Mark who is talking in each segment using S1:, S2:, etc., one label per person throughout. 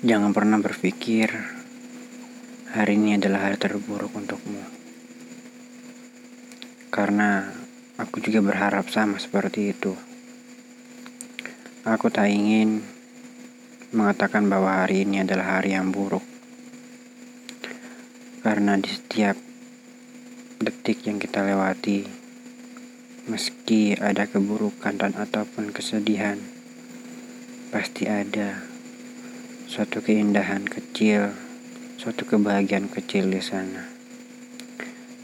S1: Jangan pernah berpikir hari ini adalah hari terburuk untukmu. Karena aku juga berharap sama seperti itu. Aku tak ingin mengatakan bahwa hari ini adalah hari yang buruk. Karena di setiap detik yang kita lewati, meski ada keburukan dan ataupun kesedihan, pasti ada suatu keindahan kecil, suatu kebahagiaan kecil di sana.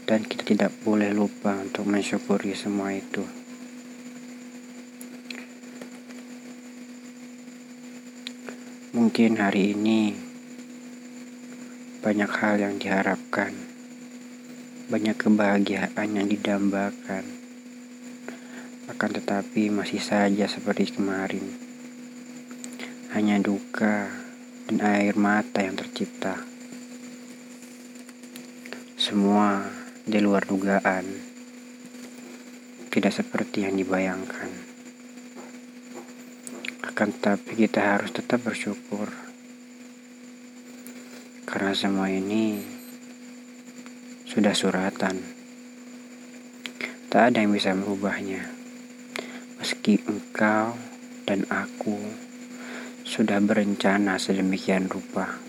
S1: Dan kita tidak boleh lupa untuk mensyukuri semua itu. Mungkin hari ini banyak hal yang diharapkan, banyak kebahagiaan yang didambakan, akan tetapi masih saja seperti kemarin, hanya duka dan air mata yang tercipta. Semua di luar dugaan, tidak seperti yang dibayangkan. Akan tetapi kita harus tetap bersyukur. Karena semua ini sudah suratan. Tak ada yang bisa merubahnya. Meski engkau dan aku sudah berencana sedemikian rupa.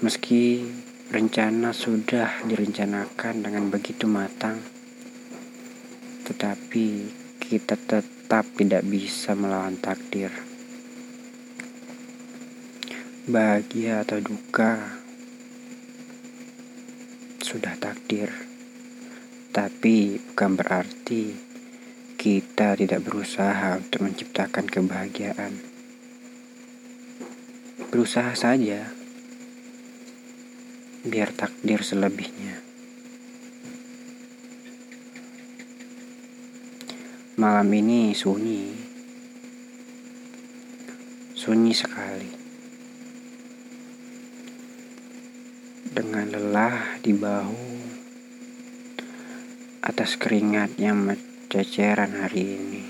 S1: Meski rencana sudah direncanakan dengan begitu matang, tetapi kita tetap tidak bisa melawan takdir. Bahagia atau duka sudah takdir, tapi bukan berarti kita tidak berusaha untuk menciptakan kebahagiaan. Berusaha saja, biar takdir selebihnya. Malam ini sunyi, sunyi sekali. Dengan lelah di bahu atas keringat yang ceceran hari ini.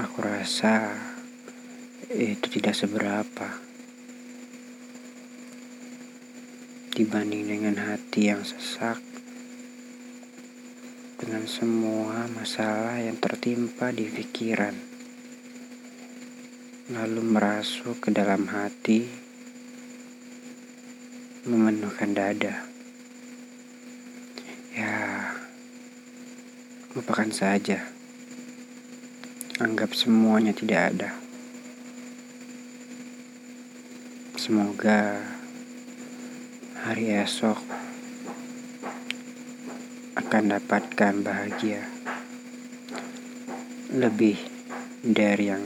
S1: Aku rasa itu tidak seberapa dibanding dengan hati yang sesak dengan semua masalah yang tertimpa di pikiran lalu merasuk ke dalam hati memenuhkan dada Lupakan saja. Anggap semuanya tidak ada. Semoga hari esok akan dapatkan bahagia lebih dari yang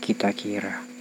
S1: kita kira.